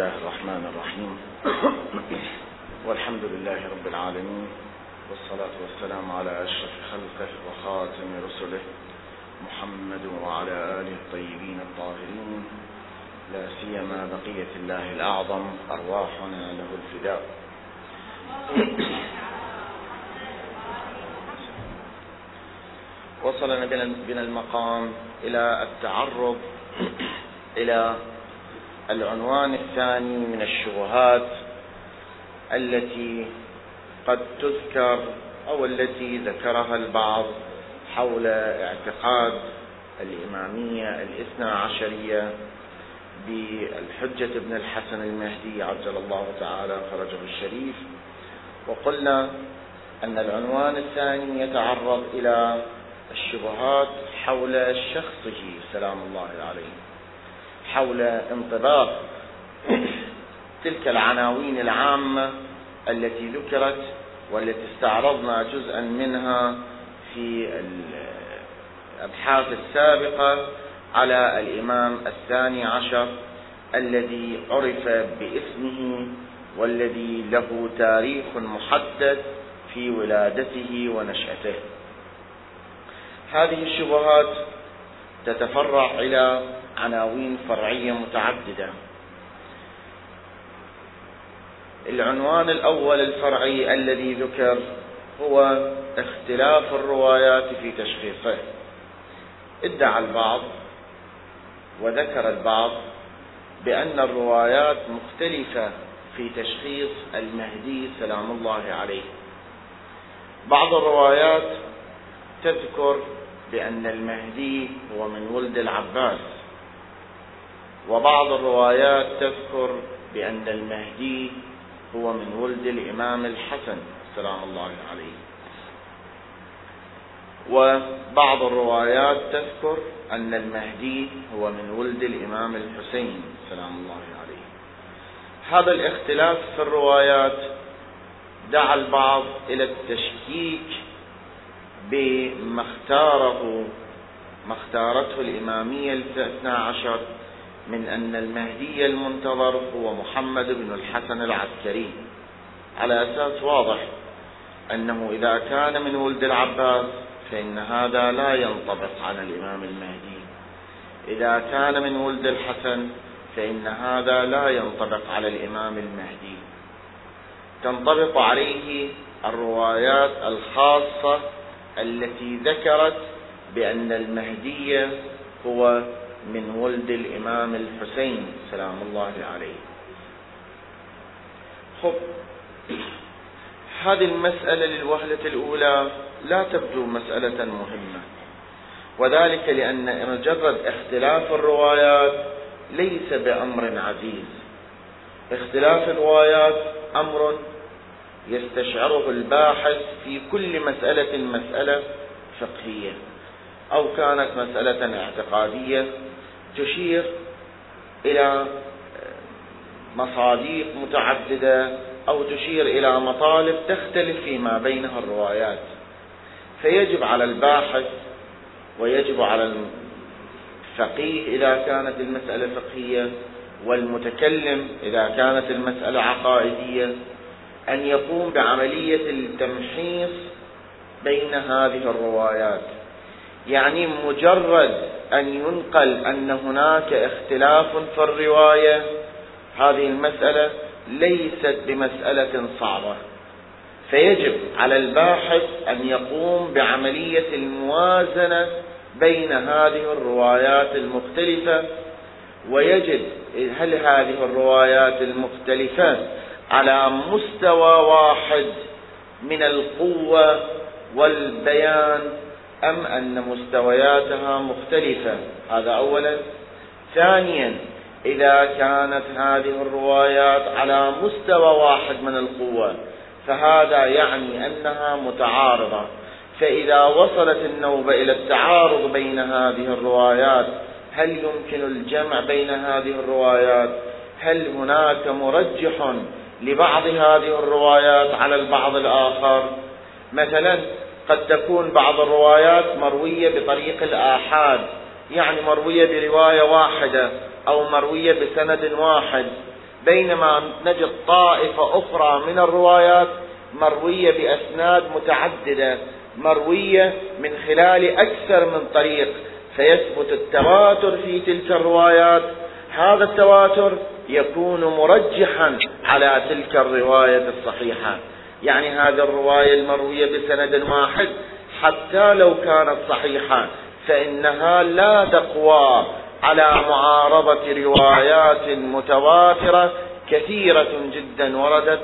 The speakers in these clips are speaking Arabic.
الله الرحمن الرحيم. والحمد لله رب العالمين والصلاة والسلام على أشرف خلقه وخاتم رسله محمد وعلى آله الطيبين الطاهرين. لا سيما بقية الله الأعظم أرواحنا له الفداء. وصلنا بنا المقام إلى التعرض إلى العنوان الثاني من الشبهات التي قد تذكر أو التي ذكرها البعض حول اعتقاد الإمامية الاثنى عشرية بالحجة ابن الحسن المهدي عجل الله تعالى فرجه الشريف. وقلنا أن العنوان الثاني يتعرض إلى الشبهات حول شخصه سلام الله عليه. حول انطباق تلك العناوين العامة التي ذكرت والتي استعرضنا جزءا منها في الأبحاث السابقة على الإمام الثاني عشر الذي عرف باسمه والذي له تاريخ محدد في ولادته ونشأته. هذه الشبهات تتفرع إلى عناوين فرعية متعددة. العنوان الأول الفرعي الذي ذكر هو اختلاف الروايات في تشخيصه. ادعى البعض وذكر البعض بأن الروايات مختلفة في تشخيص المهدي سلام الله عليه. بعض الروايات تذكر بأن المهدي هو من ولد العباس. وبعض الروايات تذكر بأن المهدي هو من ولد الإمام الحسن سلام الله عليه. وبعض الروايات تذكر أن المهدي هو من ولد الإمام الحسين سلام الله عليه. هذا الاختلاف في الروايات دعا البعض إلى التشكيك بما اختاره ما اختارته الإمامية الاثنى عشر من أن المهدي المنتظر هو محمد بن الحسن العسكري. على أساس واضح أنه إذا كان من ولد العباس فإن هذا لا ينطبق على الإمام المهدي. إذا كان من ولد الحسن فإن هذا لا ينطبق على الإمام المهدي. تنطبق عليه الروايات الخاصة التي ذكرت بأن المهدي هو من ولد الإمام الحسين سلام الله عليه. خب هذه المسألة للوهلة الأولى لا تبدو مسألة مهمة وذلك لأن مجرد اختلاف الروايات ليس بأمر عزيز. اختلاف الروايات أمر يستشعره الباحث في كل مسألة مسألة فقهية أو كانت مسألة اعتقادية تشير إلى مصاديق متعددة أو تشير إلى مطالب تختلف فيما بينها الروايات. فيجب على الباحث ويجب على الفقيه إذا كانت المسألة فقهية والمتكلم إذا كانت المسألة عقائدية أن يقوم بعملية التمحيص بين هذه الروايات. يعني مجرد أن ينقل أن هناك اختلاف في الرواية هذه المسألة ليست بمسألة صعبة. فيجب على الباحث أن يقوم بعملية الموازنة بين هذه الروايات المختلفة. ويجد هل هذه الروايات المختلفة على مستوى واحد من القوة والبيان أم أن مستوياتها مختلفة؟ هذا أولا. ثانيا إذا كانت هذه الروايات على مستوى واحد من القوة فهذا يعني أنها متعارضة. فإذا وصلت النوبة إلى التعارض بين هذه الروايات هل يمكن الجمع بين هذه الروايات؟ هل هناك مرجح لبعض هذه الروايات على البعض الآخر. مثلا قد تكون بعض الروايات مروية بطريق الآحاد يعني مروية برواية واحدة أو مروية بسند واحد. بينما نجد طائفة أخرى من الروايات مروية بأسناد متعددة مروية من خلال أكثر من طريق فيثبت التواتر في تلك الروايات. هذا التواتر يكون مرجحا على تلك الرواية الصحيحة. يعني هذه الرواية المروية بسند واحد. حتى لو كانت صحيحة فإنها لا تقوى على معارضة روايات متواترة كثيرة جدا وردت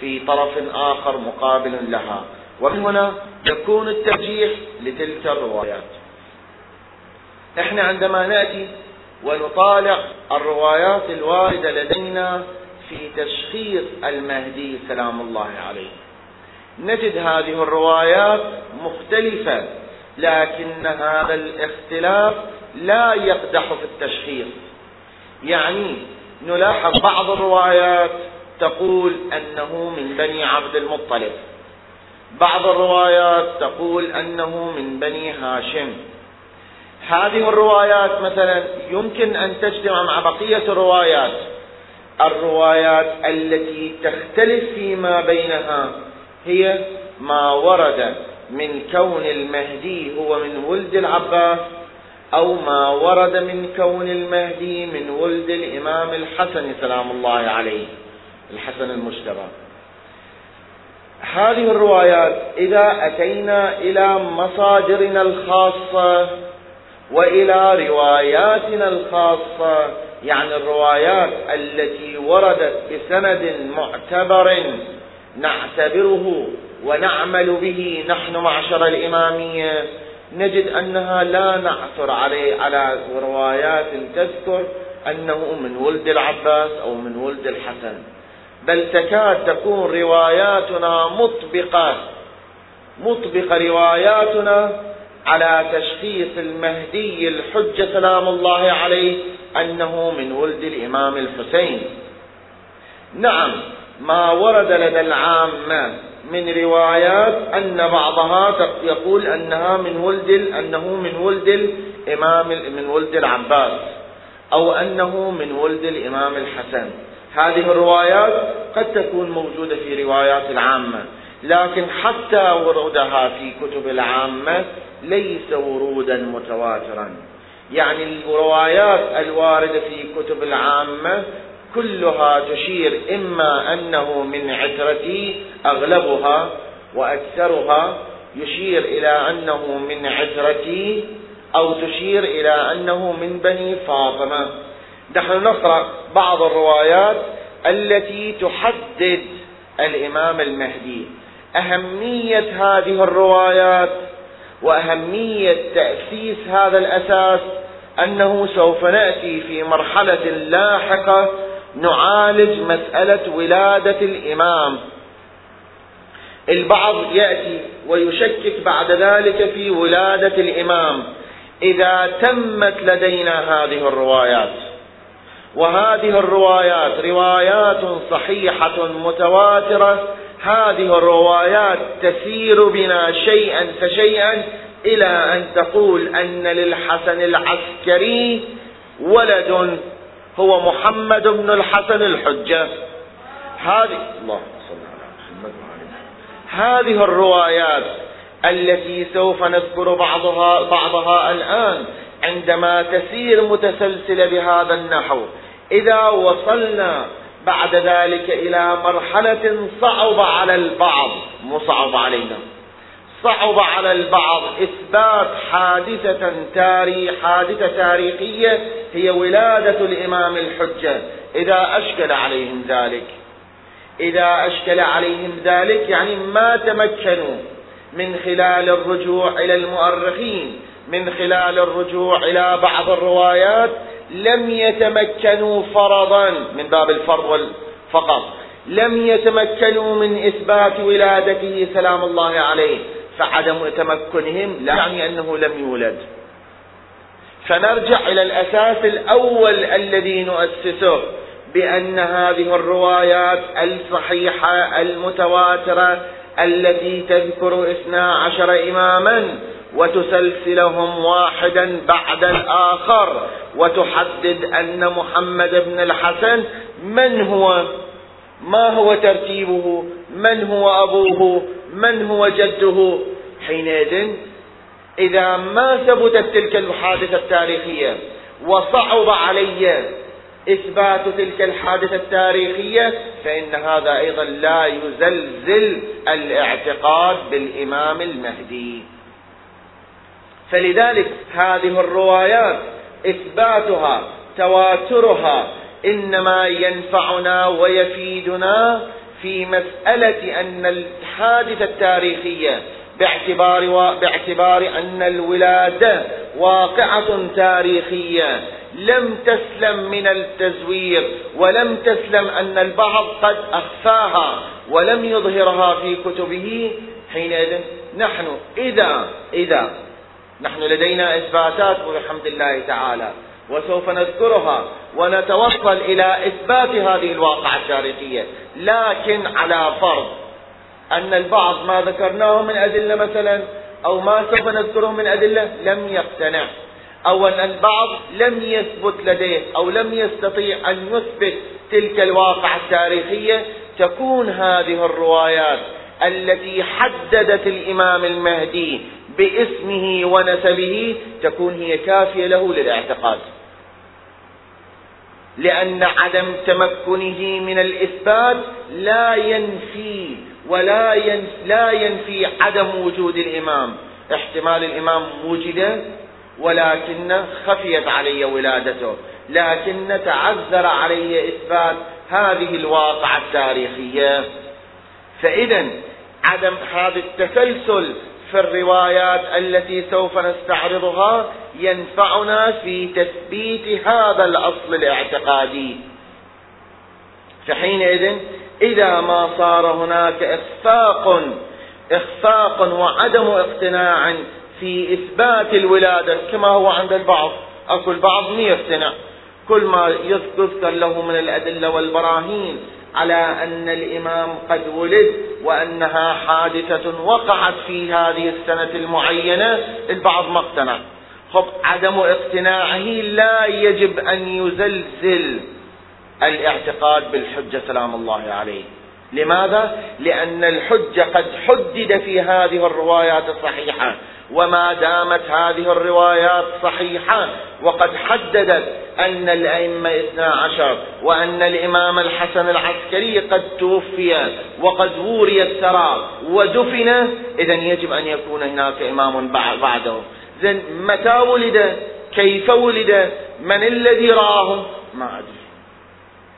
في طرف آخر مقابل لها. ومن هنا يكون الترجيح لتلك الروايات. إحنا عندما نأتي ونطالع الروايات الواردة لدينا في تشخيص المهدي سلام الله عليه. نجد هذه الروايات مختلفة لكن هذا الاختلاف لا يقدح في التشخيص. يعني نلاحظ بعض الروايات تقول أنه من بني عبد المطلب. بعض الروايات تقول أنه من بني هاشم. هذه الروايات مثلا يمكن أن تجتمع مع بقية الروايات. الروايات التي تختلف فيما بينها هي ما ورد من كون المهدي هو من ولد العباس أو ما ورد من كون المهدي من ولد الإمام الحسن سلام الله عليه الحسن المجتبى. هذه الروايات إذا أتينا إلى مصادرنا الخاصة وإلى رواياتنا الخاصة يعني الروايات التي وردت بسند معتبر نعتبره ونعمل به نحن معشر الإمامية. نجد أنها لا نعثر عليه على روايات تذكر أنه من ولد العباس أو من ولد الحسن. بل تكاد تكون رواياتنا مطبقة مطبقة رواياتنا على تشخيص المهدي الحجة سلام الله عليه أنه من ولد الإمام الحسين. نعم ما ورد لدى العامة من روايات أن بعضها يقول أنها من ولد أنه من ولد الإمام من ولد العباس أو أنه من ولد الإمام الحسن. هذه الروايات قد تكون موجودة في روايات العامة. لكن حتى ورودها في كتب العامة ليس ورودا متواترا. يعني الروايات الواردة في كتب العامة كلها تشير إما أنه من عترتي أغلبها وأكثرها يشير إلى أنه من عترتي أو تشير إلى أنه من بني فاطمة. نحن نقرأ بعض الروايات التي تحدد الإمام المهدي. أهمية هذه الروايات وأهمية تأسيس هذا الأساس أنه سوف نأتي في مرحلة لاحقة نعالج مسألة ولادة الإمام. البعض يأتي ويشكك بعد ذلك في ولادة الإمام. إذا تمت لدينا هذه الروايات وهذه الروايات روايات صحيحة متواترة هذه الروايات تسير بنا شيئا فشيئا إلى أن تقول أن للحسن العسكري ولد هو محمد بن الحسن الحجة. هذه الله صل على محمد. هذه الروايات التي سوف نذكر بعضها بعضها الآن عندما تسير متسلسلة بهذا النحو. إذا وصلنا بعد ذلك إلى مرحلة صعب على البعض مو صعب علينا. صعب على البعض إثبات حادثة تاريخ حادثة تاريخية هي ولادة الإمام الحجة. إذا أشكل عليهم ذلك إذا أشكل عليهم ذلك يعني ما تمكنوا من خلال الرجوع إلى المؤرخين من خلال الرجوع إلى بعض الروايات لم يتمكنوا فرضا من باب الفرض فقط لم يتمكنوا من إثبات ولادته سلام الله عليه فعدم تمكنهم لا يعني أنه لم يولد. فنرجع إلى الأساس الأول الذي نؤسسه بأن هذه الروايات الصحيحة المتواترة التي تذكر اثنا عشر إماما وتسلسلهم واحدا بعد الآخر وتحدد أن محمد بن الحسن من هو؟ ما هو ترتيبه؟ من هو أبوه؟ من هو جده؟ حينئذ إذا ما ثبتت تلك الحادثة التاريخية وصعب علي إثبات تلك الحادثة التاريخية فإن هذا أيضا لا يزلزل الاعتقاد بالإمام المهدي. فلذلك هذه الروايات إثباتها تواترها إنما ينفعنا ويفيدنا في مسألة أن الحادثة التاريخية باعتبار باعتبار أن الولادة واقعة تاريخية لم تسلم من التزوير ولم تسلم أن البعض قد أخفاها ولم يظهرها في كتبه حينئذ نحن إذا إذا نحن لدينا إثباتات بحمد الله تعالى. وسوف نذكرها ونتوصل إلى إثبات هذه الواقعة التاريخية. لكن على فرض أن البعض ما ذكرناه من أدلة مثلا أو ما سوف نذكره من أدلة لم يقتنع. أو أن البعض لم يثبت لديه أو لم يستطيع أن يثبت تلك الواقعة التاريخية. تكون هذه الروايات التي حددت الإمام المهدي باسمه ونسبه تكون هي كافية له للاعتقاد. لأن عدم تمكنه من الإثبات لا ينفي ولا لا ينفي عدم وجود الإمام. احتمال الإمام وجد ولكن خفيت علي ولادته. لكن تعذر علي إثبات هذه الواقعة التاريخية. فإذا عدم هذا التسلسل في الروايات التي سوف نستعرضها ينفعنا في تثبيت هذا الأصل الاعتقادي. فحينئذ إذا ما صار هناك إخفاق إخفاق وعدم اقتناع في إثبات الولادة كما هو عند البعض. أكو البعض ما يقتنع. كل ما يذكر له من الأدلة والبراهين على أن الإمام قد ولد وأنها حادثة وقعت في هذه السنة المعينة البعض ما اقتنع. خب عدم اقتناعه لا يجب أن يزلزل الاعتقاد بالحجة سلام الله عليه. لماذا؟ لأن الحجة قد حدد في هذه الروايات الصحيحة. وما دامت هذه الروايات صحيحة وقد حددت أن الأئمة اثنا عشر وأن الإمام الحسن العسكري قد توفي وقد وري الثرى ودفن. إذا يجب أن يكون هناك إمام بعده زين متى ولد؟ كيف ولد؟ من الذي رآه؟ ما أدري.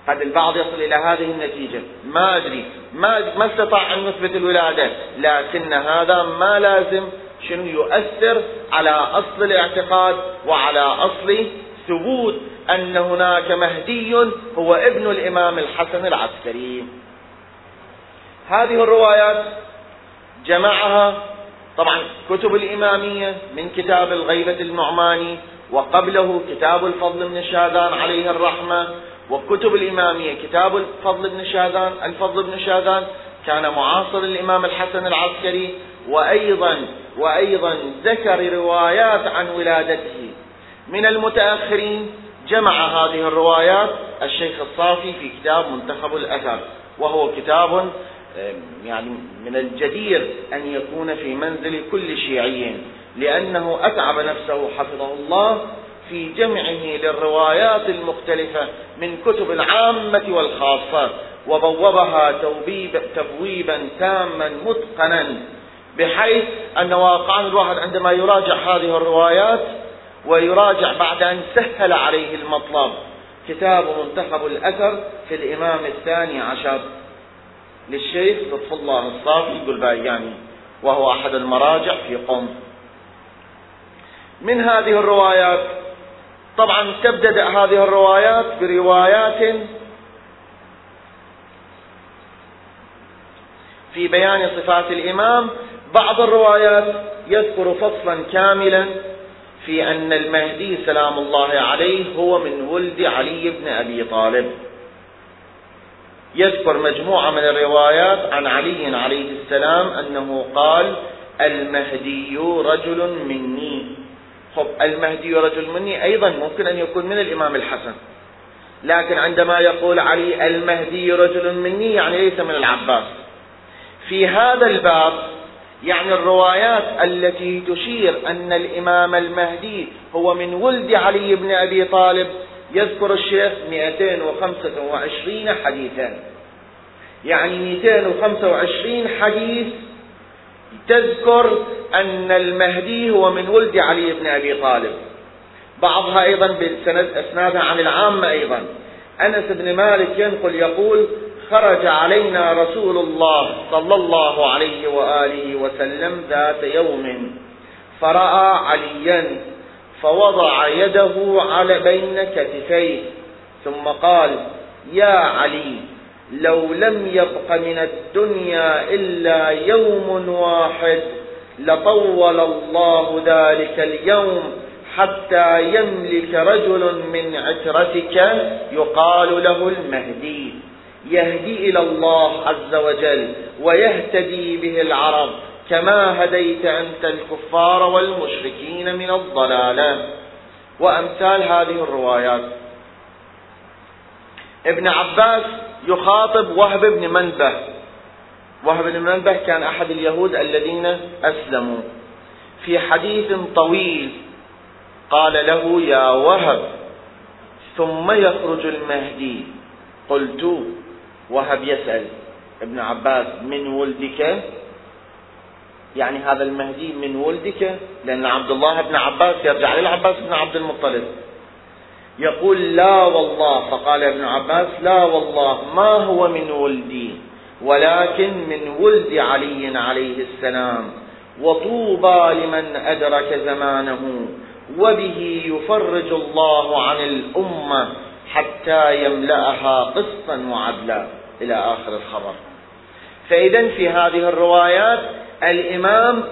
قد البعض يصل إلى هذه النتيجة. ما أدري. ما, ما استطاع أن يثبت الولادة. لكن هذا ما لازم شنو يؤثر على أصل الاعتقاد وعلى أصل ثبوت أن هناك مهدي هو ابن الإمام الحسن العسكري. هذه الروايات جمعها طبعا كتب الإمامية من كتاب الغيبة النعماني وقبله كتاب الفضل بن شاذان عليه الرحمة وكتب الإمامية كتاب الفضل بن شاذان الفضل بن شاذان. كان معاصر الإمام الحسن العسكري وأيضا وأيضا ذكر روايات عن ولادته. من المتأخرين جمع هذه الروايات الشيخ الصافي في كتاب منتخب الأثر وهو كتاب يعني من الجدير أن يكون في منزل كل شيعي لأنه أتعب نفسه حفظه الله في جمعه للروايات المختلفة من كتب العامة والخاصة وبوبها تبويبا تاما متقنا. بحيث أن واقعا الواحد عندما يراجع هذه الروايات ويراجع بعد أن سهل عليه المطلب. كتاب منتخب الأثر في الإمام الثاني عشر. للشيخ لطف الله الصافي الباياني وهو أحد المراجع في قم. من هذه الروايات طبعا تبدأ هذه الروايات بروايات في بيان صفات الإمام بعض الروايات يذكر فصلا كاملا في أن المهدي سلام الله عليه هو من ولد علي بن أبي طالب. يذكر مجموعة من الروايات عن علي عليه السلام أنه قال المهدي رجل مني. خب المهدي رجل مني أيضا ممكن أن يكون من الإمام الحسن. لكن عندما يقول علي المهدي رجل مني يعني ليس من العباس. في هذا الباب يعني الروايات التي تشير أن الإمام المهدي هو من ولد علي بن أبي طالب يذكر الشيخ 225 حديثا. يعني 225 حديث تذكر أن المهدي هو من ولد علي بن أبي طالب. بعضها أيضا بالسند أسنادها عن العامة أيضا. أنس بن مالك ينقل يقول خرج علينا رسول الله صلى الله عليه وآله وسلم ذات يوم فرأى عليا فوضع يده على بين كتفيه ثم قال يا علي لو لم يبق من الدنيا إلا يوم واحد لطول الله ذلك اليوم حتى يملك رجل من عترتك يقال له المهدي. يهدي إلى الله عز وجل ويهتدي به العرب كما هديت أنت الكفار والمشركين من الضلالة. وأمثال هذه الروايات. ابن عباس يخاطب وهب بن منبه. وهب بن منبه كان أحد اليهود الذين أسلموا. في حديث طويل قال له يا وهب ثم يخرج المهدي. قلت وهب يسأل ابن عباس من ولدك؟ يعني هذا المهدي من ولدك؟ لأن عبد الله بن عباس يرجع للعباس بن عبد المطلب. يقول لا والله فقال ابن عباس لا والله ما هو من ولدي؟ ولكن من ولد علي عليه السلام. وطوبى لمن أدرك زمانه وبه يفرج الله عن الأمة حتى يملأها قسطا وعدلا. إلى آخر الخبر. فإذا في هذه الروايات الإمام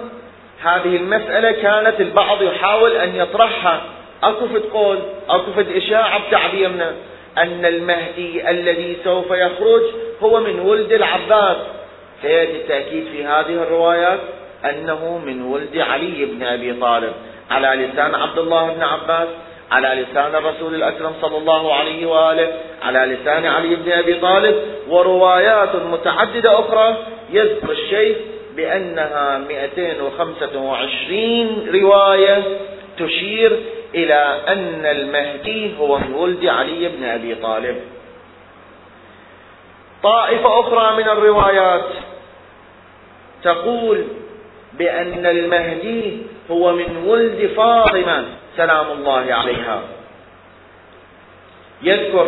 هذه المسألة كانت البعض يحاول أن يطرحها. أكو فد قول أكو فد إشاعة بتعبيرنا أن المهدي الذي سوف يخرج هو من ولد العباس. سيأتي التأكيد في هذه الروايات أنه من ولد علي بن أبي طالب. على لسان عبد الله بن عباس على لسان الرسول الأكرم صلى الله عليه وآله على لسان علي بن أبي طالب وروايات متعددة أخرى يذكر الشيخ بأنها 225 رواية تشير إلى أن المهدي هو من ولد علي بن أبي طالب. طائفة أخرى من الروايات تقول بأن المهدي هو من ولد فاطمة سلام الله عليها. يذكر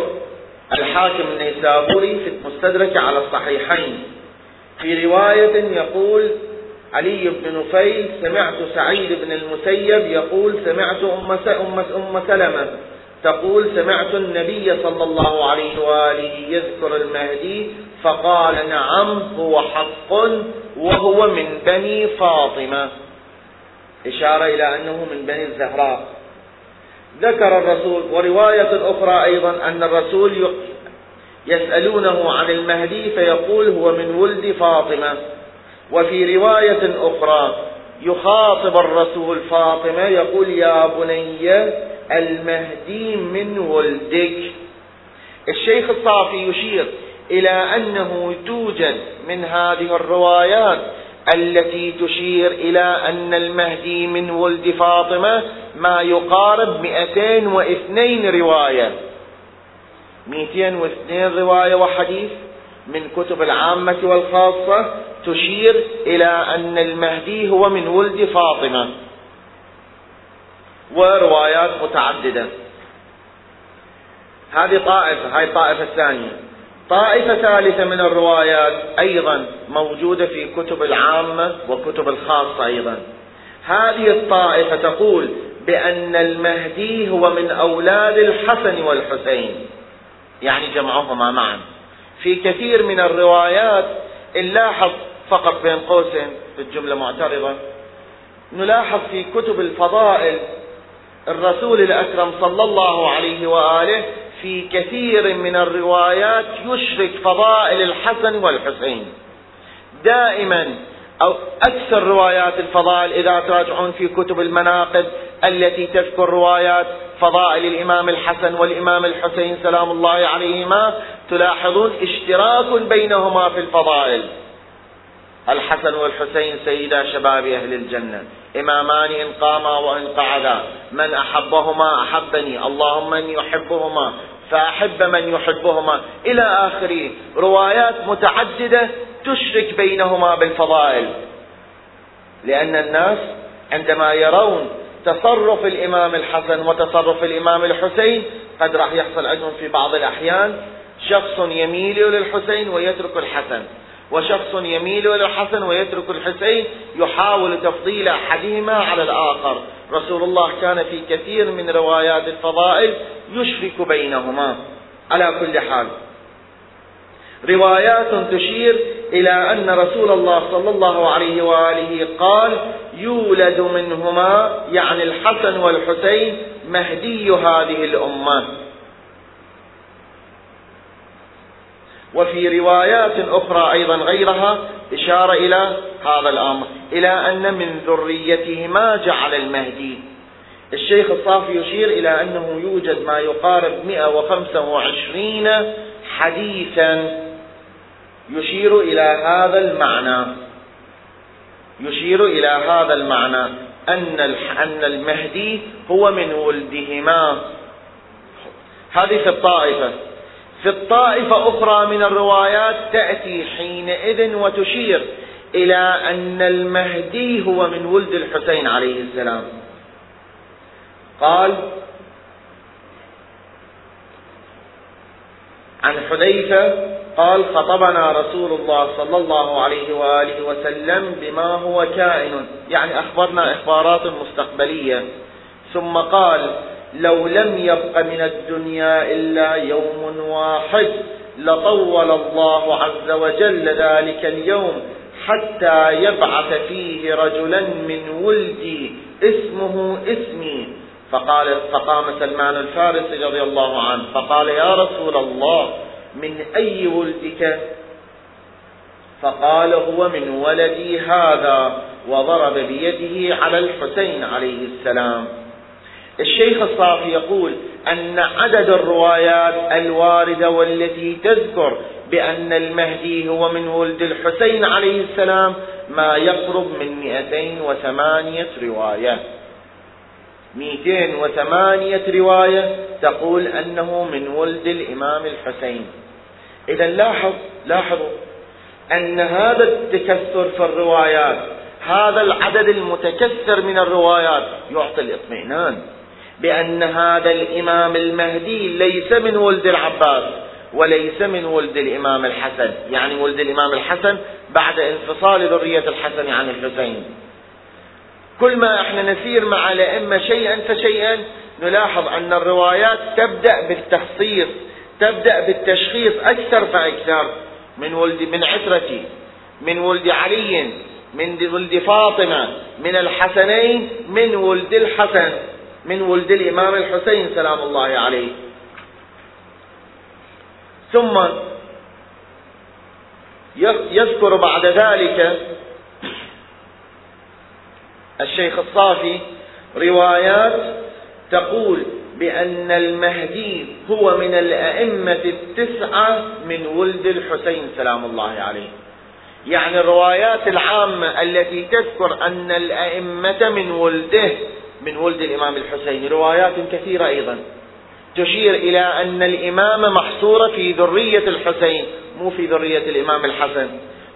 الحاكم النيسابوري في المستدرك على الصحيحين. في رواية يقول علي بن نفيل سمعت سعيد بن المسيب يقول سمعت أم, أم, أم سلمة تقول سمعت النبي صلى الله عليه وآله يذكر المهدي فقال نعم هو حق وهو من بني فاطمة. إشارة إلى أنه من بني الزهراء. ذكر الرسول ورواية أخرى أيضا أن الرسول يسألونه عن المهدي فيقول هو من ولد فاطمة. وفي رواية أخرى يخاطب الرسول فاطمة يقول يا بني المهدي من ولدك. الشيخ الصافي يشير إلى أنه توجد من هذه الروايات التي تشير إلى أن المهدي من ولد فاطمة ما يقارب 202 رواية. 202 رواية وحديث من كتب العامة والخاصة تشير إلى أن المهدي هو من ولد فاطمة. وروايات متعددة. هذه طائفة هاي الطائفة الثانية. طائفة ثالثة من الروايات أيضا موجودة في كتب العامة وكتب الخاصة أيضا. هذه الطائفة تقول بأن المهدي هو من أولاد الحسن والحسين. يعني جمعهما معا. في كثير من الروايات نلاحظ فقط بين قوسين في الجملة معترضة. نلاحظ في كتب الفضائل الرسول الأكرم صلى الله عليه وآله في كثير من الروايات يشرك فضائل الحسن والحسين. دائما أو أكثر روايات الفضائل إذا تراجعون في كتب المناقب التي تذكر روايات فضائل الإمام الحسن والإمام الحسين سلام الله عليهما تلاحظون اشتراك بينهما في الفضائل. الحسن والحسين سيدا شباب أهل الجنة إمامان إن قاما وإن قعدا من أحبهما أحبني اللهم من يحبهما فأحب من يحبهما. إلى آخره. روايات متعددة تشرك بينهما بالفضائل. لأن الناس عندما يرون تصرف الإمام الحسن وتصرف الإمام الحسين قد راح يحصل عندهم في بعض الأحيان شخص يميل للحسين ويترك الحسن. وشخص يميل إلى الحسن ويترك الحسين يحاول تفضيل أحدهما على الآخر. رسول الله كان في كثير من روايات الفضائل يشرك بينهما. على كل حال روايات تشير إلى أن رسول الله صلى الله عليه وآله قال يولد منهما يعني الحسن والحسين مهدي هذه الأمة. وفي روايات أخرى أيضا غيرها إشارة إلى هذا الأمر إلى أن من ذريتهما جعل المهدي. الشيخ الصافي يشير إلى أنه يوجد ما يقارب 125 حديثا يشير إلى هذا المعنى. يشير إلى هذا المعنى أن أن المهدي هو من ولدهما. هذه الطائفة. في الطائفة أخرى من الروايات تأتي حينئذ وتشير إلى أن المهدي هو من ولد الحسين عليه السلام. قال عن حذيفة قال خطبنا رسول الله صلى الله عليه وآله وسلم بما هو كائن يعني أخبرنا إخبارات مستقبلية. ثم قال لو لم يبق من الدنيا إلا يوم واحد لطول الله عز وجل ذلك اليوم حتى يبعث فيه رجلا من ولدي اسمه اسمي. فقال فقام سلمان الفارسي رضي الله عنه فقال يا رسول الله من أي ولدك؟ فقال هو من ولدي هذا وضرب بيده على الحسين عليه السلام. الشيخ الصافي يقول أن عدد الروايات الواردة والتي تذكر بأن المهدي هو من ولد الحسين عليه السلام ما يقرب من 208 رواية. 208 رواية تقول أنه من ولد الإمام الحسين. إذا لاحظ لاحظوا أن هذا التكثر في الروايات هذا العدد المتكثر من الروايات يعطي الاطمئنان. بأن هذا الإمام المهدي ليس من ولد العباس وليس من ولد الإمام الحسن. يعني ولد الإمام الحسن بعد انفصال ذرية الحسن عن الحسين. كل ما إحنا نسير مع الأئمة شيئا فشيئا نلاحظ أن الروايات تبدأ بالتخصيص تبدأ بالتشخيص أكثر فأكثر. من ولد من عترتي من ولد علي من ولد فاطمة من الحسنين من ولد الحسن. من ولد الإمام الحسين سلام الله عليه. ثم يذكر بعد ذلك الشيخ الصافي روايات تقول بأن المهدي هو من الأئمة التسعة من ولد الحسين سلام الله عليه. يعني الروايات العامة التي تذكر أن الأئمة من ولده من ولد الإمام الحسين روايات كثيرة أيضا. تشير إلى أن الإمامة محصورة في ذرية الحسين مو في ذرية الإمام الحسن.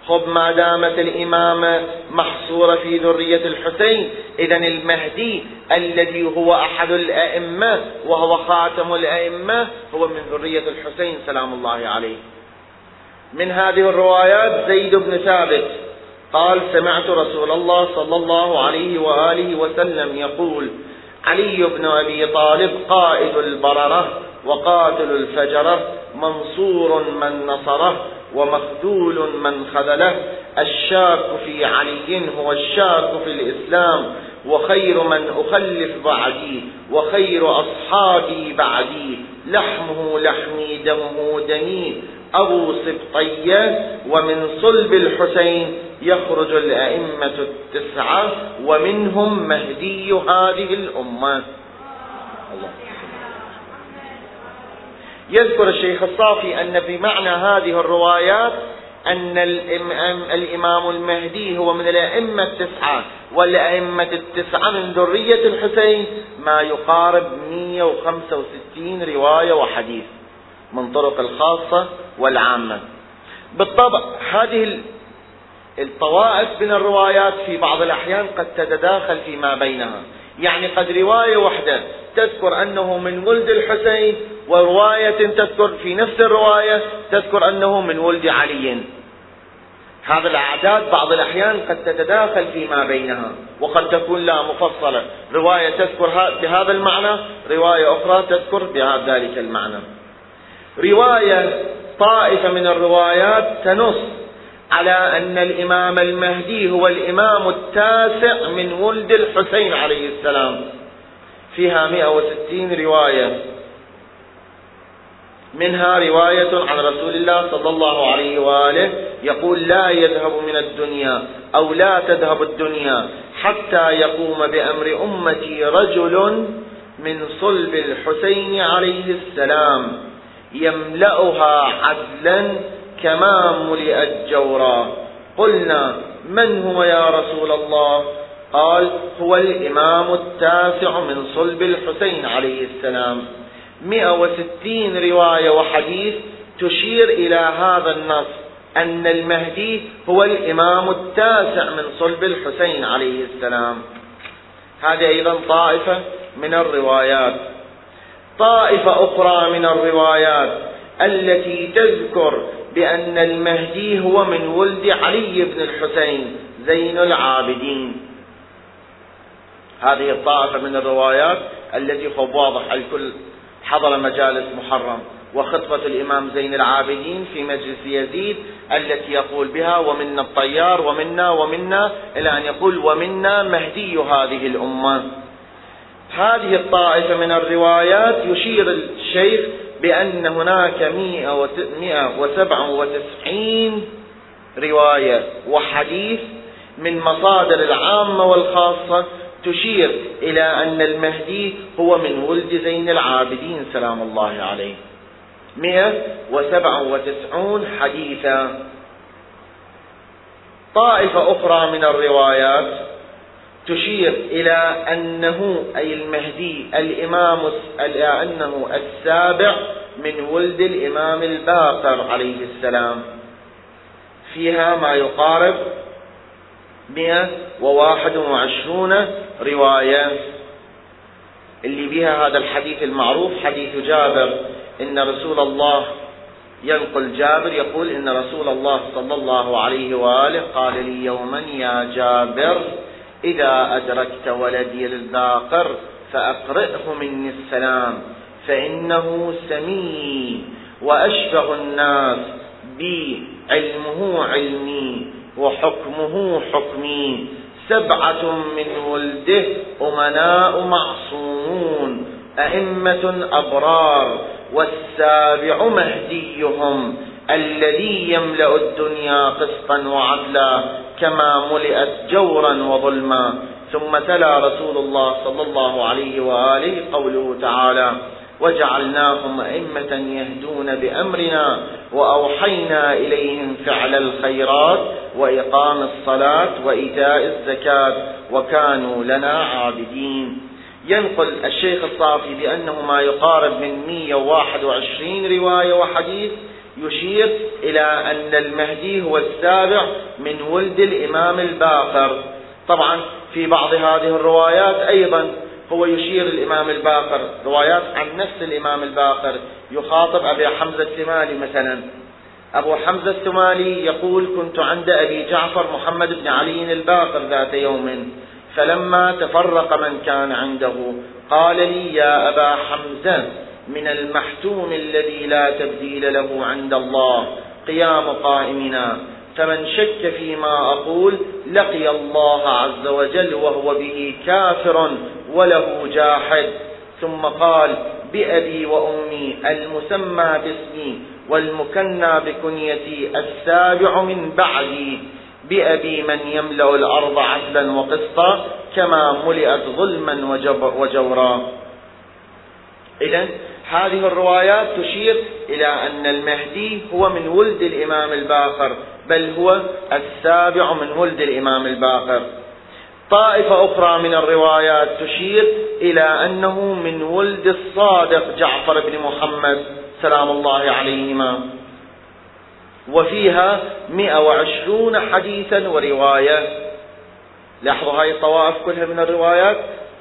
خب ما دامت الإمامة محصورة في ذرية الحسين إذا المهدي الذي هو أحد الأئمة وهو خاتم الأئمة هو من ذرية الحسين سلام الله عليه. من هذه الروايات زيد بن ثابت قال سمعت رسول الله صلى الله عليه وآله وسلم يقول علي بن أبي طالب قائد البررة وقاتل الفجرة منصور من نصره ومخذول من خذله الشاك في علي هو الشاك في الإسلام وخير من أخلف بعدي وخير أصحابي بعدي لحمه لحمي دمه دمي أبو سبطية ومن صلب الحسين يخرج الأئمة التسعة ومنهم مهدي هذه الأمة. الله. يذكر الشيخ الصافي أن بمعنى هذه الروايات أن الإمام المهدي هو من الأئمة التسعة والأئمة التسعة من ذرية الحسين ما يقارب 165 رواية وحديث. من طرق الخاصة والعامة. بالطبع هذه الطوائف من الروايات في بعض الأحيان قد تتداخل فيما بينها. يعني قد رواية واحدة تذكر أنه من ولد الحسين ورواية تذكر في نفس الرواية تذكر أنه من ولد علي. هذا الأعداد بعض الأحيان قد تتداخل فيما بينها وقد تكون لا مفصلة. رواية تذكر بهذا المعنى رواية أخرى تذكر بهذا ذلك المعنى. رواية طائفة من الروايات تنص على أن الإمام المهدي هو الإمام التاسع من ولد الحسين عليه السلام. فيها 160 رواية. منها رواية عن رسول الله صلى الله عليه وآله يقول لا يذهب من الدنيا أو لا تذهب الدنيا حتى يقوم بأمر أمتي رجل من صلب الحسين عليه السلام. يملأها عدلا كما ملئت جورا. قلنا من هو يا رسول الله؟ قال هو الإمام التاسع من صلب الحسين عليه السلام. مئة وستين رواية وحديث تشير إلى هذا النص أن المهدي هو الإمام التاسع من صلب الحسين عليه السلام. هذه أيضا طائفة من الروايات. طائفة أخرى من الروايات التي تذكر بأن المهدي هو من ولد علي بن الحسين زين العابدين. هذه الطائفة من الروايات التي خب واضح الكل حضر مجالس محرم وخطبة الإمام زين العابدين في مجلس يزيد التي يقول بها ومنا الطيار ومنا ومنا إلى أن يقول ومنا مهدي هذه الأمة. هذه الطائفة من الروايات يشير الشيخ بأن هناك مئة وسبعة وتسعين رواية وحديث من مصادر العامة والخاصة تشير إلى أن المهدي هو من ولد زين العابدين سلام الله عليه. مئة وسبعة وتسعون حديثا. طائفة أخرى من الروايات تشير إلى أنه أي المهدي الإمام أنه السابع من ولد الإمام الباقر عليه السلام. فيها ما يقارب مئة وواحد وعشرون رواية. اللي بها هذا الحديث المعروف حديث جابر. إن رسول الله ينقل جابر يقول إن رسول الله صلى الله عليه وآله قال لي يوما يا جابر إذا أدركت ولدي الباقر فأقرئه مني السلام فإنه سمي وأشبه الناس بي علمه علمي وحكمه حكمي. سبعة من ولده أمناء معصومون أئمة أبرار والسابع مهديهم الذي يملأ الدنيا قسطا وعدلا. كما ملئت جورا وظلما ثم تلا رسول الله صلى الله عليه وآله قوله تعالى وجعلناهم أئمة يهدون بأمرنا وأوحينا إليهم فعل الخيرات وإقام الصلاة وإيتاء الزكاة وكانوا لنا عابدين. ينقل الشيخ الصافي بأنه ما يقارب من 121 رواية وحديث يشير إلى أن المهدي هو السابع من ولد الإمام الباقر. طبعا في بعض هذه الروايات أيضا هو يشير الإمام الباقر. روايات عن نفس الإمام الباقر. يخاطب أبي حمزة الثمالي مثلا. أبو حمزة الثمالي يقول كنت عند أبي جعفر محمد بن علي الباقر ذات يوم فلما تفرق من كان عنده قال لي يا أبا حمزة من المحتوم الذي لا تبديل له عند الله قيام قائمنا. فمن شك فيما أقول لقي الله عز وجل وهو به كافر وله جاحد. ثم قال بأبي وأمي المسمى باسمي والمكنى بكنيتي السابع من بعدي. بأبي من يملأ الأرض عدلا وقسطا كما ملئت ظلما وجورا. إذا هذه الروايات تشير إلى أن المهدي هو من ولد الإمام الباقر بل هو السابع من ولد الإمام الباقر طائفة أخرى من الروايات تشير إلى أنه من ولد الصادق جعفر بن محمد سلام الله عليهما. وفيها 120 حديثا ورواية. لاحظوا هذه الطوائف كلها من الروايات؟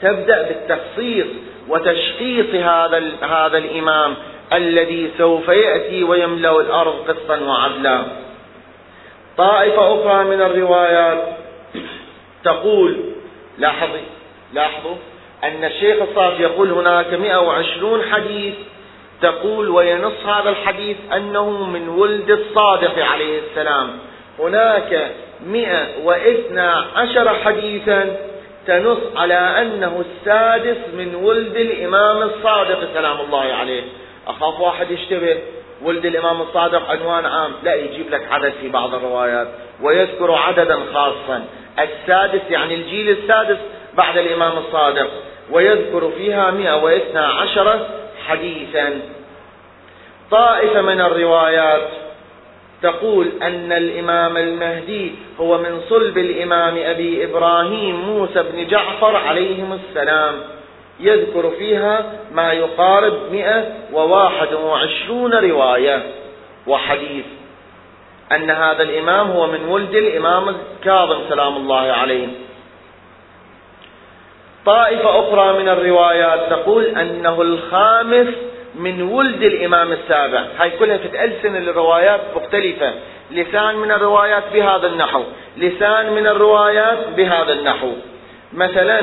تبدأ بالتخصيص وتشخيص هذا هذا الإمام الذي سوف يأتي ويملأ الأرض قسطا وعدلا. طائفة أخرى من الروايات تقول لاحظوا لاحظوا أن الشيخ الصافي يقول هناك 120 حديث تقول وينص هذا الحديث أنه من ولد الصادق عليه السلام. هناك 112 حديثا تنص على أنه السادس من ولد الإمام الصادق سلام الله عليه. أخاف واحد يشتبه. ولد الإمام الصادق عنوان عام. لا يجيب لك عدد في بعض الروايات. ويذكر عددا خاصا. السادس يعني الجيل السادس بعد الإمام الصادق. ويذكر فيها 112 حديثا. طائفة من الروايات. تقول أن الإمام المهدي هو من صلب الإمام أبي إبراهيم موسى بن جعفر عليهم السلام. يذكر فيها ما يقارب 121 رواية. وحديث أن هذا الإمام هو من ولد الإمام الكاظم سلام الله عليه. طائفة أخرى من الروايات تقول أنه الخامس من ولد الإمام السابع. هاي كلها تتألسن الروايات مختلفة. لسان من الروايات بهذا النحو. لسان من الروايات بهذا النحو. مثلا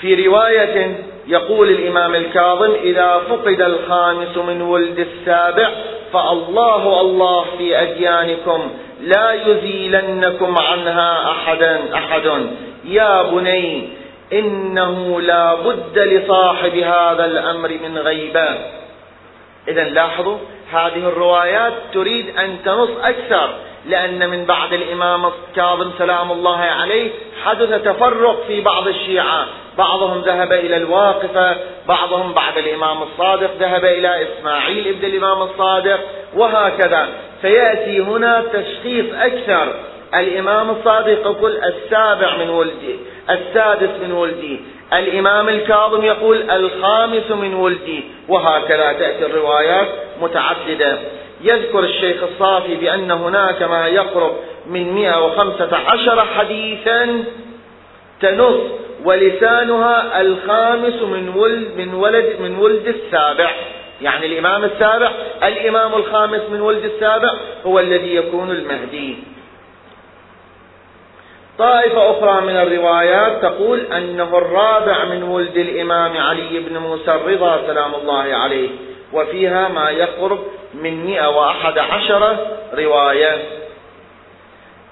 في رواية يقول الإمام الكاظم إذا فقد الخامس من ولد السابع فالله الله في أديانكم لا يزيلنكم عنها أحدا أحد يا بني إنه لا بد لصاحب هذا الأمر من غيبة إذا لاحظوا هذه الروايات تريد أن تنص أكثر لأن من بعد الإمام الكاظم سلام الله عليه حدث تفرق في بعض الشيعة. بعضهم ذهب إلى الواقفة بعضهم بعد الإمام الصادق ذهب إلى إسماعيل ابن الإمام الصادق وهكذا. فيأتي هنا تشخيص أكثر. الإمام الصادق يقول السابع من ولدي السادس من ولدي. الإمام الكاظم يقول الخامس من ولدي. وهكذا تأتي الروايات متعددة. يذكر الشيخ الصافي بأن هناك ما يقرب من 115 حديثا تنص ولسانها الخامس من ولد من ولد من ولد السابع. يعني الإمام السابع الإمام الخامس من ولد السابع هو الذي يكون المهدي. طائفة أخرى من الروايات تقول أنه الرابع من ولد الإمام علي بن موسى الرضا سلام الله عليه وفيها ما يقرب من 111 رواية.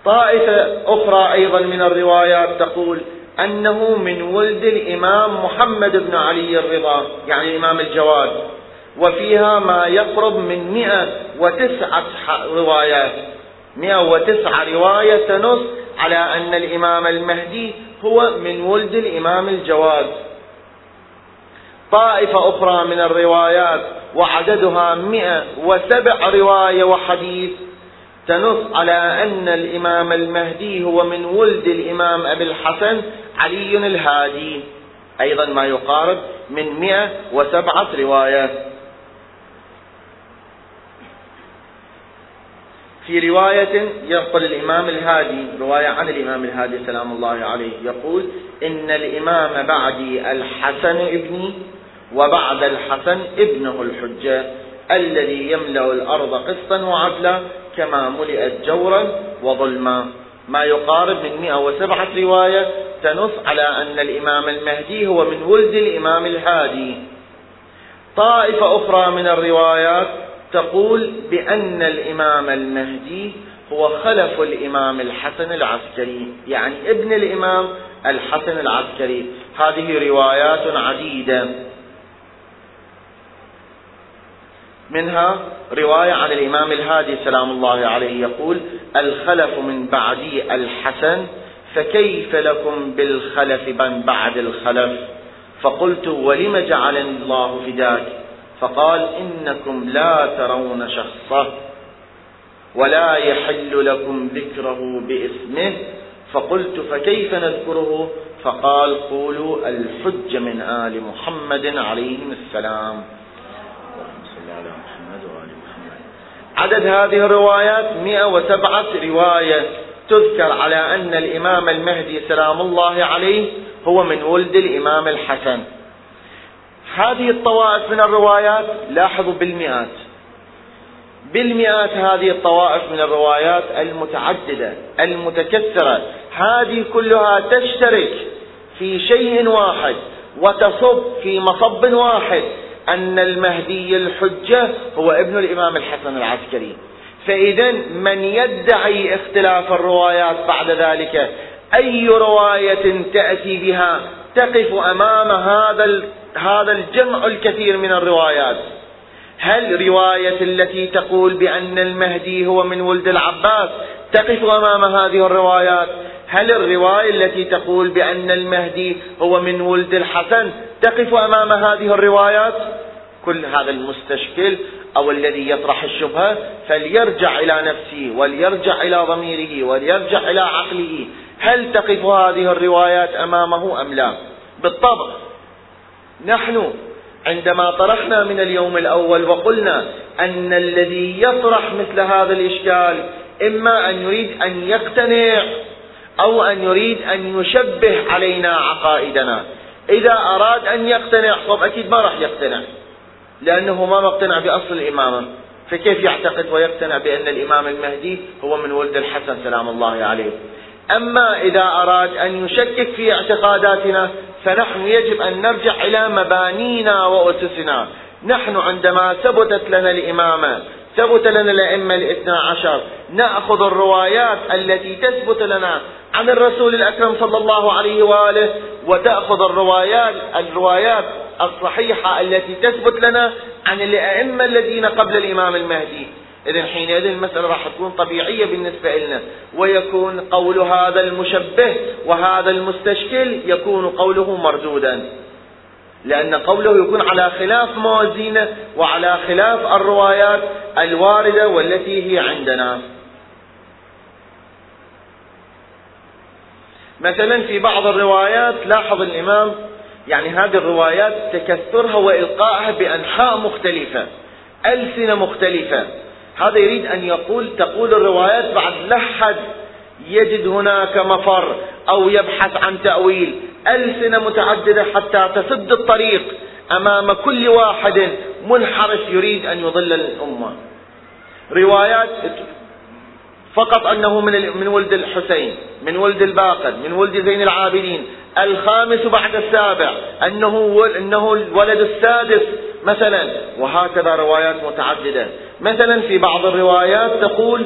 طائفة أخرى أيضا من الروايات تقول أنه من ولد الإمام محمد بن علي الرضا يعني الإمام الجواد. وفيها ما يقرب من 109 روايات. 109 رواية تنص على أن الإمام المهدي هو من ولد الإمام الجواد. طائفة أخرى من الروايات وعددها مئة وسبع رواية وحديث تنص على أن الإمام المهدي هو من ولد الإمام أبي الحسن علي الهادي. أيضا ما يقارب من مئة وسبعة في رواية ينقل الإمام الهادي رواية عن الإمام الهادي سلام الله عليه يقول إن الإمام بعدي الحسن ابني وبعد الحسن ابنه الحجة الذي يملأ الأرض قسطا وعدلا كما ملئت جورا وظلما. ما يقارب من 107 رواية تنص على أن الإمام المهدي هو من ولد الإمام الهادي. طائفة أخرى من الروايات تقول بأن الإمام المهدي هو خلف الإمام الحسن العسكري يعني ابن الإمام الحسن العسكري. هذه روايات عديدة. منها رواية عن الإمام الهادي سلام الله عليه يقول الخلف من بعدي الحسن فكيف لكم بالخلف من بعد الخلف؟ فقلت ولم جعلني الله فداك؟ فقال إنكم لا ترون شخصه ولا يحل لكم ذكره باسمه. فقلت فكيف نذكره؟ فقال قولوا الحج من آل محمد عليهم السلام. على محمد وآل محمد. عدد هذه الروايات 107 رواية. تذكر على أن الإمام المهدي سلام الله عليه هو من ولد الإمام الحسن. هذه الطوائف من الروايات لاحظوا بالمئات. بالمئات هذه الطوائف من الروايات المتعددة المتكثرة. هذه كلها تشترك في شيء واحد وتصب في مصب واحد أن المهدي الحجة هو ابن الإمام الحسن العسكري. فإذا من يدعي اختلاف الروايات بعد ذلك أي رواية تأتي بها تقف أمام هذا هذا الجمع الكثير من الروايات. هل رواية التي تقول بأن المهدي هو من ولد العباس تقف أمام هذه الروايات؟ هل الرواية التي تقول بأن المهدي هو من ولد الحسن تقف أمام هذه الروايات؟ كل هذا المستشكل أو الذي يطرح الشبهة فليرجع إلى نفسه وليرجع إلى ضميره وليرجع إلى عقله. هل تقف هذه الروايات أمامه أم لا؟ بالطبع نحن عندما طرحنا من اليوم الأول وقلنا أن الذي يطرح مثل هذا الإشكال إما أن يريد أن يقتنع أو أن يريد أن يشبه علينا عقائدنا. إذا أراد أن يقتنع طب أكيد ما راح يقتنع لأنه ما مقتنع بأصل الإمامة. فكيف يعتقد ويقتنع بأن الإمام المهدي هو من ولد الحسن سلام الله عليه؟ أما إذا أراد أن يشكك في اعتقاداتنا فنحن يجب أن نرجع إلى مبانينا وأسسنا. نحن عندما ثبتت لنا الإمامة ثبت لنا الأئمة الاثنى عشر نأخذ الروايات التي تثبت لنا عن الرسول الأكرم صلى الله عليه وآله وتأخذ الروايات الروايات الصحيحة التي تثبت لنا عن الأئمة الذين قبل الإمام المهدي. إذا حينئذ المسألة راح تكون طبيعية بالنسبة لنا ويكون قول هذا المشبه وهذا المستشكل يكون قوله مردودا لأن قوله يكون على خلاف موازينه وعلى خلاف الروايات الواردة والتي هي عندنا. مثلا في بعض الروايات لاحظ الإمام يعني هذه الروايات تكثرها وإلقائها بأنحاء مختلفة ألسنة مختلفة هذا يريد أن يقول تقول الروايات بعد لحد يجد هناك مفر أو يبحث عن تأويل. ألسنة متعددة حتى تسد الطريق أمام كل واحد. منحرف يريد أن يضل الأمة. روايات فقط أنه من من ولد الحسين من ولد الباقر من ولد زين العابدين. الخامس بعد السابع أنه أنه الولد السادس مثلا. وهكذا روايات متعددة. مثلا في بعض الروايات تقول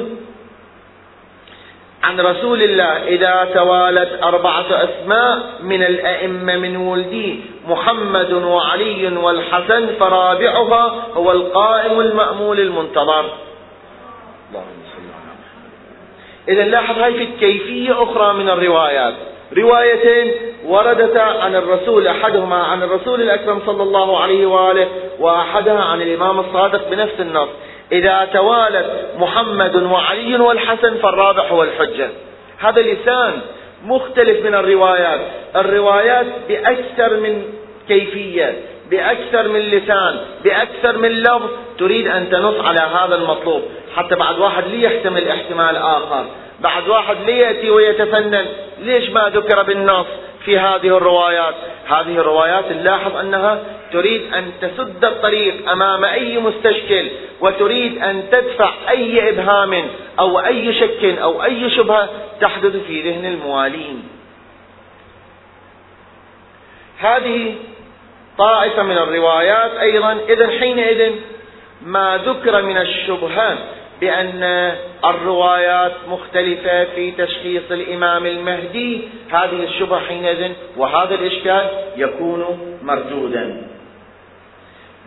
عن رسول الله إذا توالت أربعة أسماء من الأئمة من ولدي محمد وعلي والحسن فرابعها هو القائم المأمول المنتظر. إذا لاحظ هاي في كيفية أخرى من الروايات. روايتين وردتا عن الرسول أحدهما عن الرسول الأكرم صلى الله عليه وآله وأحدها عن الإمام الصادق بنفس النص. إذا توالت محمد وعلي والحسن فالرابع هو الحجة هذا لسان مختلف من الروايات. الروايات بأكثر من كيفية بأكثر من لسان بأكثر من لفظ. تريد أن تنص على هذا المطلوب. حتى بعد واحد لي يحتمل احتمال آخر. بعد واحد ليأتي ويتفنن. ليش ما ذكر بالنص؟ في هذه الروايات. هذه الروايات نلاحظ أنها تريد أن تسد الطريق أمام أي مستشكل وتريد أن تدفع أي إبهام أو أي شك أو أي شبهة تحدث في ذهن الموالين. هذه طائفة من الروايات أيضا إذا حينئذ ما ذكر من الشبهات بأن الروايات مختلفة في تشخيص الإمام المهدي. هذه الشبهة حينئذ وهذا الإشكال يكون مردودا.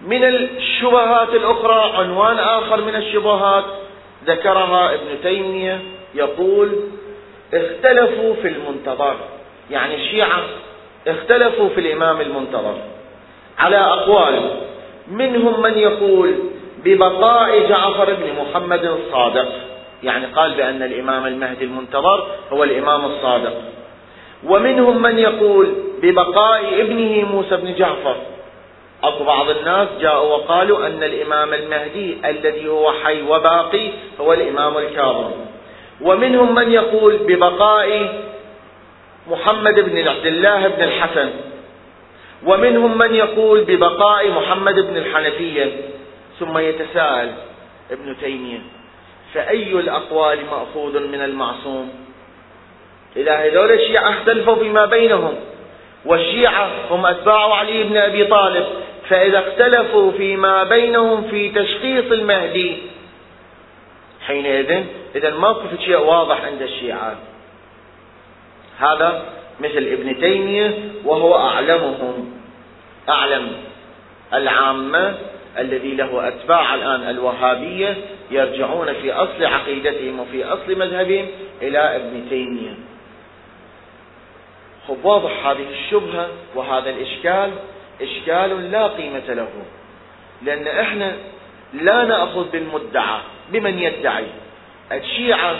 من الشبهات الأخرى عنوان آخر من الشبهات ذكرها ابن تيمية يقول اختلفوا في المنتظر. يعني الشيعة اختلفوا في الإمام المنتظر. على أقوال منهم من يقول ببقاء جعفر بن محمد الصادق. يعني قال بأن الإمام المهدي المنتظر هو الإمام الصادق. ومنهم من يقول ببقاء ابنه موسى بن جعفر. أكو بعض الناس جاءوا وقالوا أن الإمام المهدي الذي هو حي وباقي هو الإمام الكاظم. ومنهم من يقول ببقاء محمد بن عبد الله بن الحسن. ومنهم من يقول ببقاء محمد بن الحنفية. ثم يتساءل ابن تيمية فأي الأقوال مأخوذ من المعصوم؟ إذا هذول الشيعة اختلفوا فيما بينهم والشيعة هم أتباع علي بن أبي طالب فإذا اختلفوا فيما بينهم في تشخيص المهدي. حينئذ إذا موقف شيء واضح عند الشيعة. هذا مثل ابن تيمية وهو أعلمهم أعلم العامة الذي له أتباع الآن الوهابية يرجعون في أصل عقيدتهم وفي أصل مذهبهم إلى ابن تيمية. خب واضح هذه الشبهة وهذا الإشكال؟ إشكال لا قيمة له لأن إحنا لا نأخذ بالمدعى بمن يدعي. الشيعة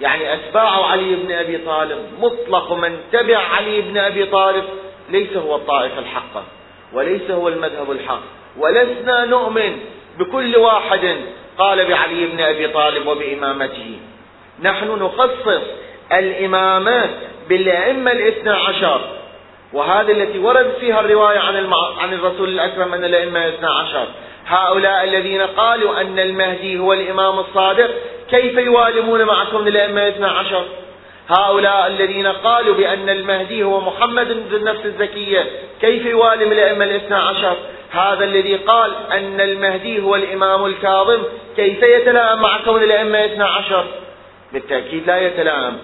يعني أتباع علي بن أبي طالب مطلق من تبع علي بن أبي طالب ليس هو الطائفة الحقة وليس هو المذهب الحق. ولسنا نؤمن بكل واحد. قال بعلي بن أبي طالب وبإمامته نحن نخصص الإمامة بالأئمة الاثنى عشر. وهذه التي وردت فيها الرواية عن, المع... عن الرسول الأكرم أن الأئمة الاثنى عشر. هؤلاء الذين قالوا أن المهدي هو الإمام الصادق كيف يوالمون معكم الأئمة الاثنى عشر؟ هؤلاء الذين قالوا بأن المهدي هو محمد ذو النفس الزكية. كيف يوالم الأئمة الاثنى عشر؟ هذا الذي قال أن المهدي هو الإمام الكاظم. كيف يتلائم مع كون الأئمة الاثنى عشر؟ بالتأكيد لا يتلائم.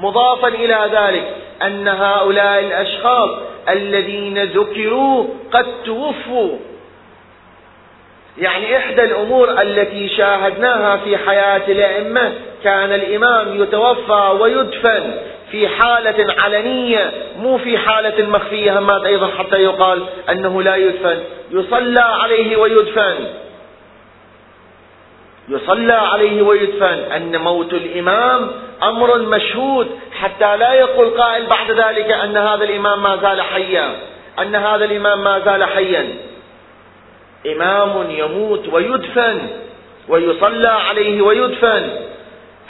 مضافا إلى ذلك أن هؤلاء الأشخاص الذين ذكروا قد توفوا. يعني إحدى الأمور التي شاهدناها في حياة الأئمة كان الإمام يتوفى ويدفن في حالة علنية مو في حالة مخفية همات أيضا حتى يقال أنه لا يدفن. يصلى عليه ويدفن. يصلى عليه ويدفن. أن موت الإمام أمر مشهود حتى لا يقول قائل بعد ذلك أن هذا الإمام ما زال حيا. أن هذا الإمام ما زال حيا. إمام يموت ويدفن ويصلى عليه ويدفن.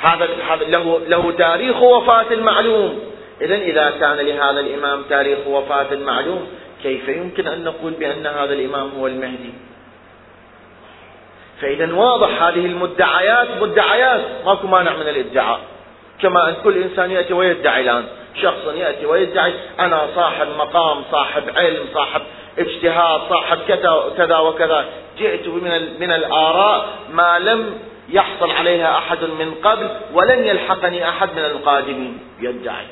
هذا له له تاريخ وفاة معلوم. إذا إذا كان لهذا الإمام تاريخ وفاة معلوم كيف يمكن أن نقول بأن هذا الإمام هو المهدي؟ فإذا واضح هذه المدعيات مدعيات. ماكو مانع من الإدعاء. كما أن كل إنسان يأتي ويدعي الآن. شخص يأتي ويدعي أنا صاحب مقام صاحب علم صاحب اجتهاد صاحب كذا وكذا. جئت من من الآراء ما لم يحصل عليها أحد من قبل ولن يلحقني أحد من القادمين. يدعي.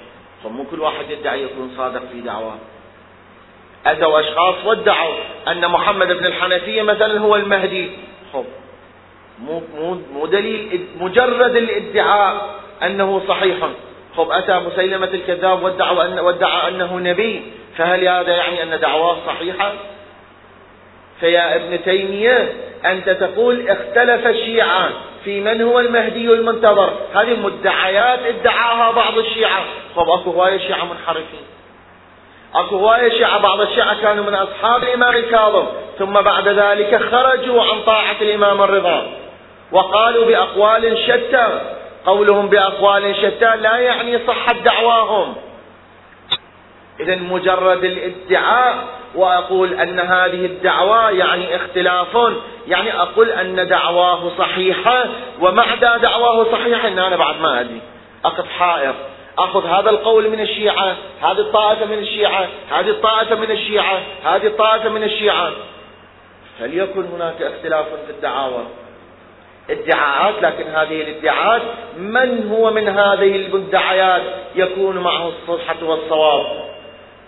فمو كل واحد يدعي يكون صادق في دعواه أتوا أشخاص وادعوا أن محمد بن الحنفية مثلا هو المهدي. خب مو مو مو دليل مجرد الادعاء أنه صحيح. خب أتى مسيلمة الكذاب وادعوا أن وادعى أنه نبي فهل هذا يعني أن دعواه صحيحة؟ فيا ابن تيمية أنت تقول اختلف الشيعة في من هو المهدي المنتظر. هذه مدعيات ادعاها بعض الشيعة. خب أكو هواية شيعة منحرفين. أكو هواية شيعة بعض الشيعة كانوا من أصحاب الإمام الكاظم ثم بعد ذلك خرجوا عن طاعة الإمام الرضا. وقالوا بأقوال شتى. قولهم بأقوال شتى لا يعني صحة دعواهم. إذا مجرد الادعاء وأقول أن هذه الدعوة يعني اختلاف يعني أقول أن دعواه صحيحة ومع دعواه صحيحة أن أنا بعد ما أدري. أقف حائر أخذ هذا القول من الشيعة هذه الطائفة من الشيعة هذه الطائفة من الشيعة هذه الطائفة من الشيعة. فليكن هناك اختلاف في الدعاوى. ادعاءات لكن هذه الادعاءات من هو من هذه المدعيات يكون معه الصحة والصواب؟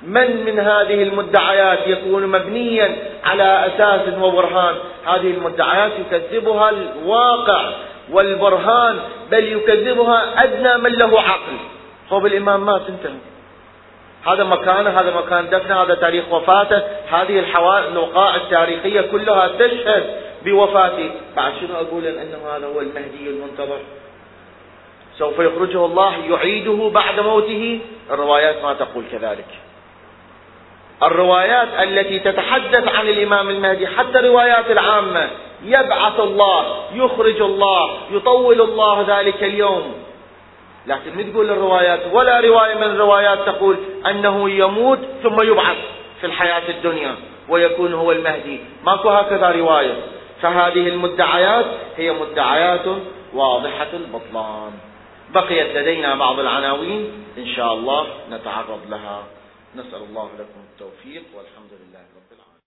من من هذه المدعيات يكون مبنيا على أساس وبرهان؟ هذه المدعيات يكذبها الواقع والبرهان بل يكذبها أدنى من له عقل. هو الإمام مات انتهى. هذا مكانه هذا مكان دفنه هذا تاريخ وفاته. هذه الوقائع التاريخية كلها تشهد بوفاته. بعد شنو أقول أنه هذا هو المهدي المنتظر؟ سوف يخرجه الله يعيده بعد موته؟ الروايات ما تقول كذلك. الروايات التي تتحدث عن الإمام المهدي حتى الروايات العامة. يبعث الله يخرج الله يطول الله ذلك اليوم. لكن ما تقول الروايات؟ ولا رواية من الروايات تقول أنه يموت ثم يبعث في الحياة الدنيا ويكون هو المهدي. ماكو هكذا رواية. فهذه المدعيات هي مدعيات واضحة البطلان. بقيت لدينا بعض العناوين إن شاء الله نتعرض لها. نسأل الله لكم التوفيق والحمد لله.